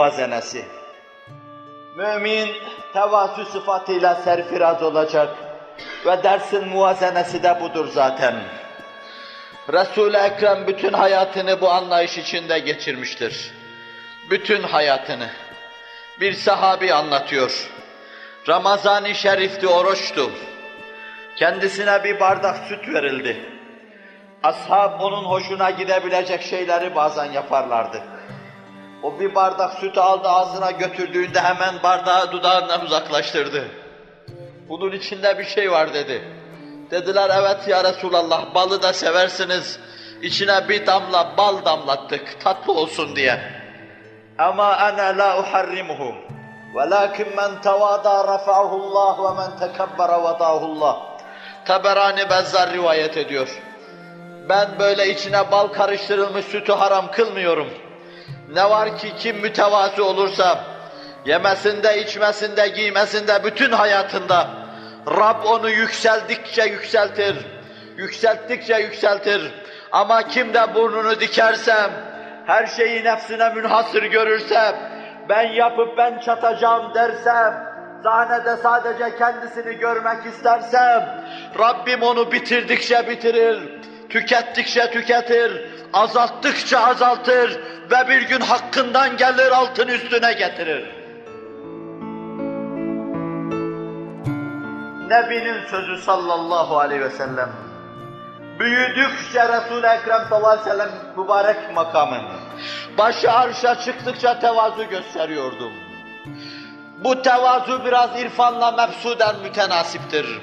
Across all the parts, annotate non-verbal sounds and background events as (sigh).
muvazenesi. Mümin tevazu sıfatıyla serfiraz olacak ve dersin muvazenesi de budur zaten. Resul-i Ekrem bütün hayatını bu anlayış içinde geçirmiştir. Bütün hayatını. Bir sahabi anlatıyor. Ramazan-ı Şerif'ti, oruçtu. Kendisine bir bardak süt verildi. Ashab onun hoşuna gidebilecek şeyleri bazen yaparlardı. O bir bardak sütü aldı ağzına götürdüğünde hemen bardağı dudağından uzaklaştırdı. Bunun içinde bir şey var dedi. Dediler evet ya Resulallah balı da seversiniz. İçine bir damla bal damlattık tatlı olsun diye. Ama ana la uharrimuhu. Velakin men tevada rafa'ahu Allah ve men tekebbere vada'ahu Allah. Taberani Bezzar rivayet ediyor. Ben böyle içine bal karıştırılmış sütü haram kılmıyorum. Ne var ki kim mütevazı olursa, yemesinde, içmesinde, giymesinde, bütün hayatında Rab onu yükseldikçe yükseltir, yükselttikçe yükseltir. Ama kim de burnunu dikerse, her şeyi nefsine münhasır görürse, ben yapıp ben çatacağım dersem, sahnede sadece kendisini görmek istersem, Rabbim onu bitirdikçe bitirir, tükettikçe tüketir, azalttıkça azaltır ve bir gün hakkından gelir altın üstüne getirir. Nebinin sözü sallallahu aleyhi ve sellem. Büyüdükçe Resul-i Ekrem sallallahu aleyhi ve sellem mübarek makamın, başı arşa çıktıkça tevazu gösteriyordum. Bu tevazu biraz irfanla mefsuden mütenasiptir.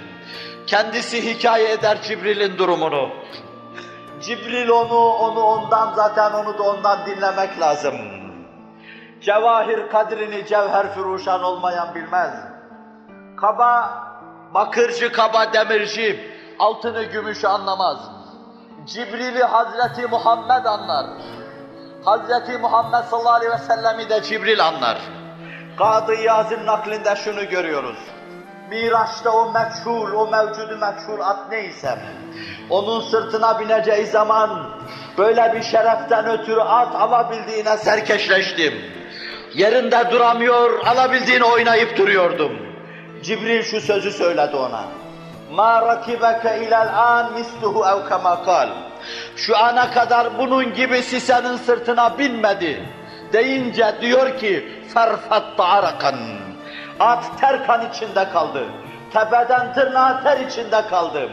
Kendisi hikaye eder Cibril'in durumunu. Cibril onu, onu ondan zaten onu da ondan dinlemek lazım. Cevahir kadrini cevher furuşan olmayan bilmez. Kaba, bakırcı kaba demirci, altını gümüşü anlamaz. Cibril'i Hazreti Muhammed anlar. Hazreti Muhammed sallallahu aleyhi ve sellemi de Cibril anlar. Kadı Yaz'ın naklinde şunu görüyoruz. Miraç'ta o meçhul, o mevcudu meçhul at neyse, onun sırtına bineceği zaman böyle bir şereften ötürü at alabildiğine serkeşleştim. Yerinde duramıyor, alabildiğini oynayıp duruyordum. Cibril şu sözü söyledi ona. مَا رَكِبَكَ اِلَى الْآنِ مِسْلُهُ اَوْ كَمَا قَالٍ Şu ana kadar bunun gibisi senin sırtına binmedi. Deyince diyor ki, فَرْفَتْ arakan. At ter kan içinde kaldı. Tepeden tırnağa ter içinde kaldım.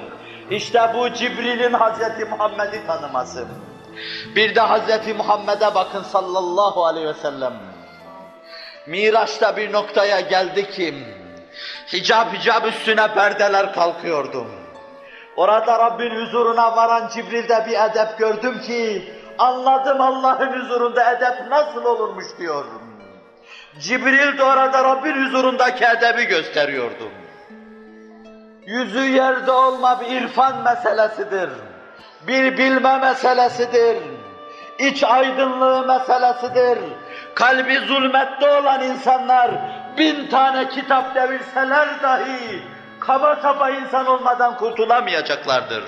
İşte bu Cibril'in Hazreti Muhammed'i tanıması. Bir de Hazreti Muhammed'e bakın sallallahu aleyhi ve sellem. Miraç'ta bir noktaya geldi ki, hicab hicab üstüne perdeler kalkıyordu. Orada Rabbin huzuruna varan Cibril'de bir edep gördüm ki, anladım Allah'ın huzurunda edep nasıl olurmuş diyorum. Cibril de orada Rabbin huzurundaki edebi gösteriyordu. Yüzü yerde olma bir irfan meselesidir. Bir bilme meselesidir. İç aydınlığı meselesidir. Kalbi zulmette olan insanlar bin tane kitap devirseler dahi kaba saba insan olmadan kurtulamayacaklardır.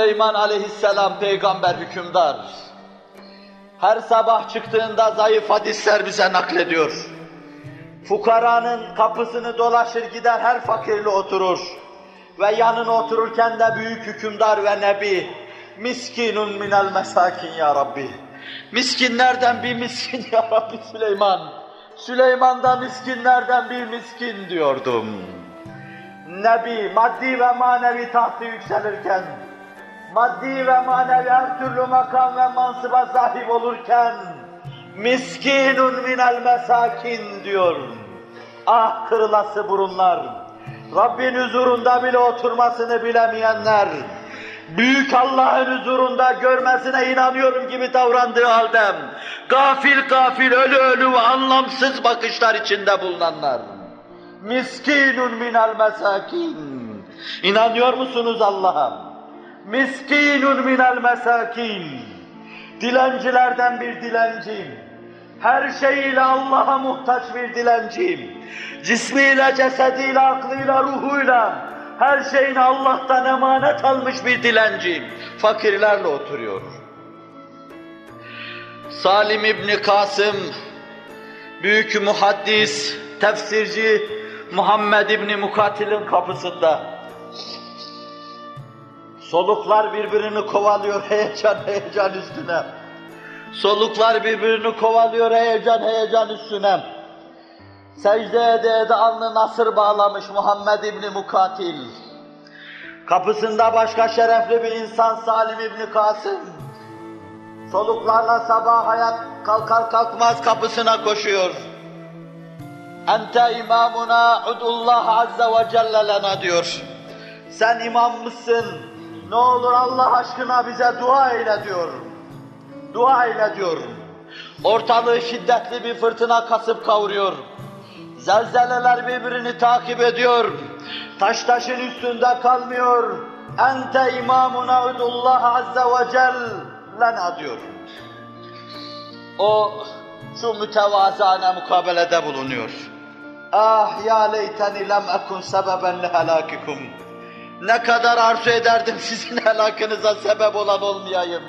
Süleyman aleyhisselam peygamber hükümdar. Her sabah çıktığında zayıf hadisler bize naklediyor. Fukaranın kapısını dolaşır gider her fakirli oturur. Ve yanına otururken de büyük hükümdar ve nebi. Miskinun minel mesakin ya Rabbi. Miskinlerden bir miskin ya Rabbi Süleyman. Süleyman da miskinlerden bir miskin diyordum. Nebi maddi ve manevi tahtı yükselirken, maddi ve manevi her türlü makam ve mansıba sahip olurken, miskinun minel mesakin diyor. Ah kırılası burunlar, Rabbin huzurunda bile oturmasını bilemeyenler, büyük Allah'ın huzurunda görmesine inanıyorum gibi davrandığı halde, gafil gafil ölü ölü ve anlamsız bakışlar içinde bulunanlar. Miskinun minel mesakin. İnanıyor musunuz Allah'a? Miskinun minel mesakin. Dilencilerden bir dilenciyim. Her şeyiyle Allah'a muhtaç bir dilenciyim. Cismiyle, cesediyle, aklıyla, ruhuyla her şeyini Allah'tan emanet almış bir dilenci, fakirlerle oturuyor. Salim İbni Kasım, büyük muhaddis, tefsirci Muhammed İbni Mukatil'in kapısında. Soluklar birbirini kovalıyor heyecan heyecan üstüne. Soluklar birbirini kovalıyor heyecan heyecan üstüne. Secde ede ede alnı nasır bağlamış Muhammed İbni Mukatil. Kapısında başka şerefli bir insan Salim İbni Kasım. Soluklarla sabah hayat kalkar kalkmaz kapısına koşuyor. Ente imamuna udullah azze ve celle lena diyor. Sen imammışsın. Ne olur Allah aşkına bize dua eyle diyor. Dua eyle diyor. Ortalığı şiddetli bir fırtına kasıp kavuruyor. Zelzeleler birbirini takip ediyor. Taş taşın üstünde kalmıyor. Ente imamuna udullah azze ve celle diyor. O şu mütevazane mukabelede bulunuyor. Ah ya leyteni lem ekun sebeben li helakikum. Ne kadar arzu ederdim sizin (laughs) helakınıza sebep olan olmayayım.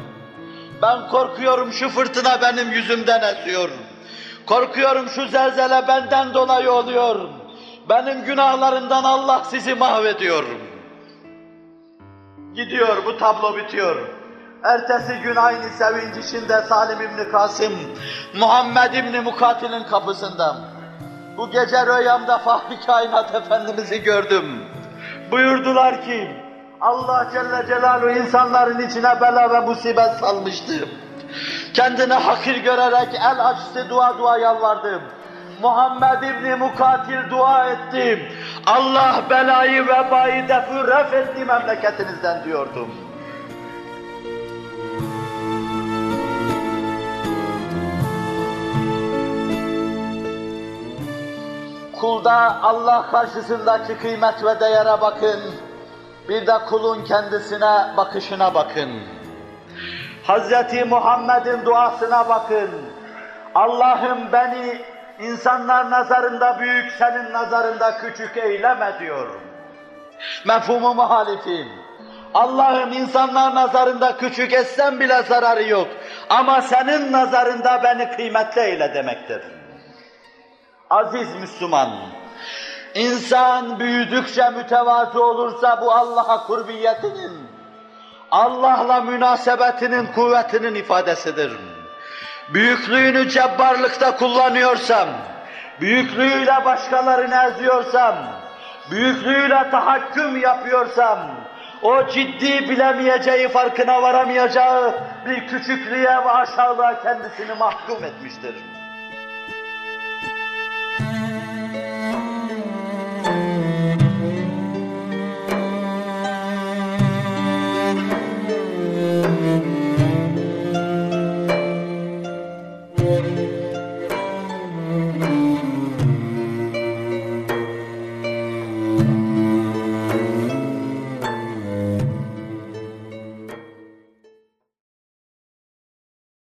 Ben korkuyorum şu fırtına benim yüzümden esiyor. Korkuyorum şu zelzele benden dolayı oluyor. Benim günahlarımdan Allah sizi mahvediyor. Gidiyor bu tablo bitiyor. Ertesi gün aynı sevinç içinde Salim İbni Kasım, Muhammed İbni Mukatil'in kapısında. Bu gece rüyamda Fahri Kainat Efendimiz'i gördüm. Buyurdular ki, Allah Celle Celaluhu insanların içine bela ve musibet salmıştı. Kendini hakir görerek el açtı dua dua yalvardım. Muhammed İbni Mukatil dua ettim. Allah belayı vebayı defü ref etti memleketinizden diyordum. Kulda Allah karşısındaki kıymet ve değere bakın. Bir de kulun kendisine bakışına bakın. Hz. Muhammed'in duasına bakın. Allah'ım beni insanlar nazarında büyük, senin nazarında küçük eyleme diyor. Mefhumu muhalifim. Allah'ım insanlar nazarında küçük etsem bile zararı yok. Ama senin nazarında beni kıymetli eyle demektir. Aziz Müslüman, insan büyüdükçe mütevazı olursa bu Allah'a kurbiyetinin, Allah'la münasebetinin kuvvetinin ifadesidir. Büyüklüğünü cebbarlıkta kullanıyorsam, büyüklüğüyle başkalarını eziyorsam, büyüklüğüyle tahakküm yapıyorsam, o ciddi bilemeyeceği, farkına varamayacağı bir küçüklüğe ve aşağılığa kendisini mahkum etmiştir.